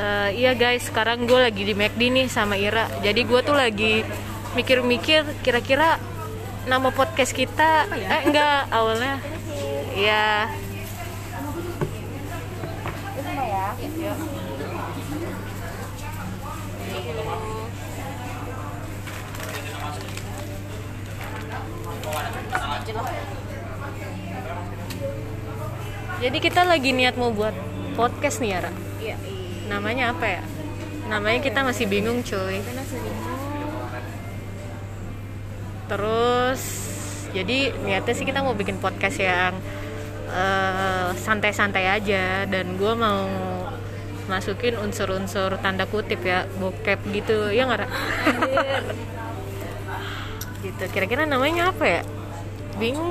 Eh, iya guys, sekarang gue lagi di McD nih sama Ira. Jadi gue tuh lagi mikir-mikir kira-kira nama podcast kita eh enggak awalnya ya Jadi kita lagi niat mau buat podcast nih. Namanya apa ya? Namanya kita masih bingung cuy. Terus jadi niatnya sih kita mau bikin podcast yang eh, santai-santai aja. Dan gue mau masukin unsur-unsur tanda kutip ya bokep gitu. Ya nggak gitu. Kira-kira namanya apa ya? Bingung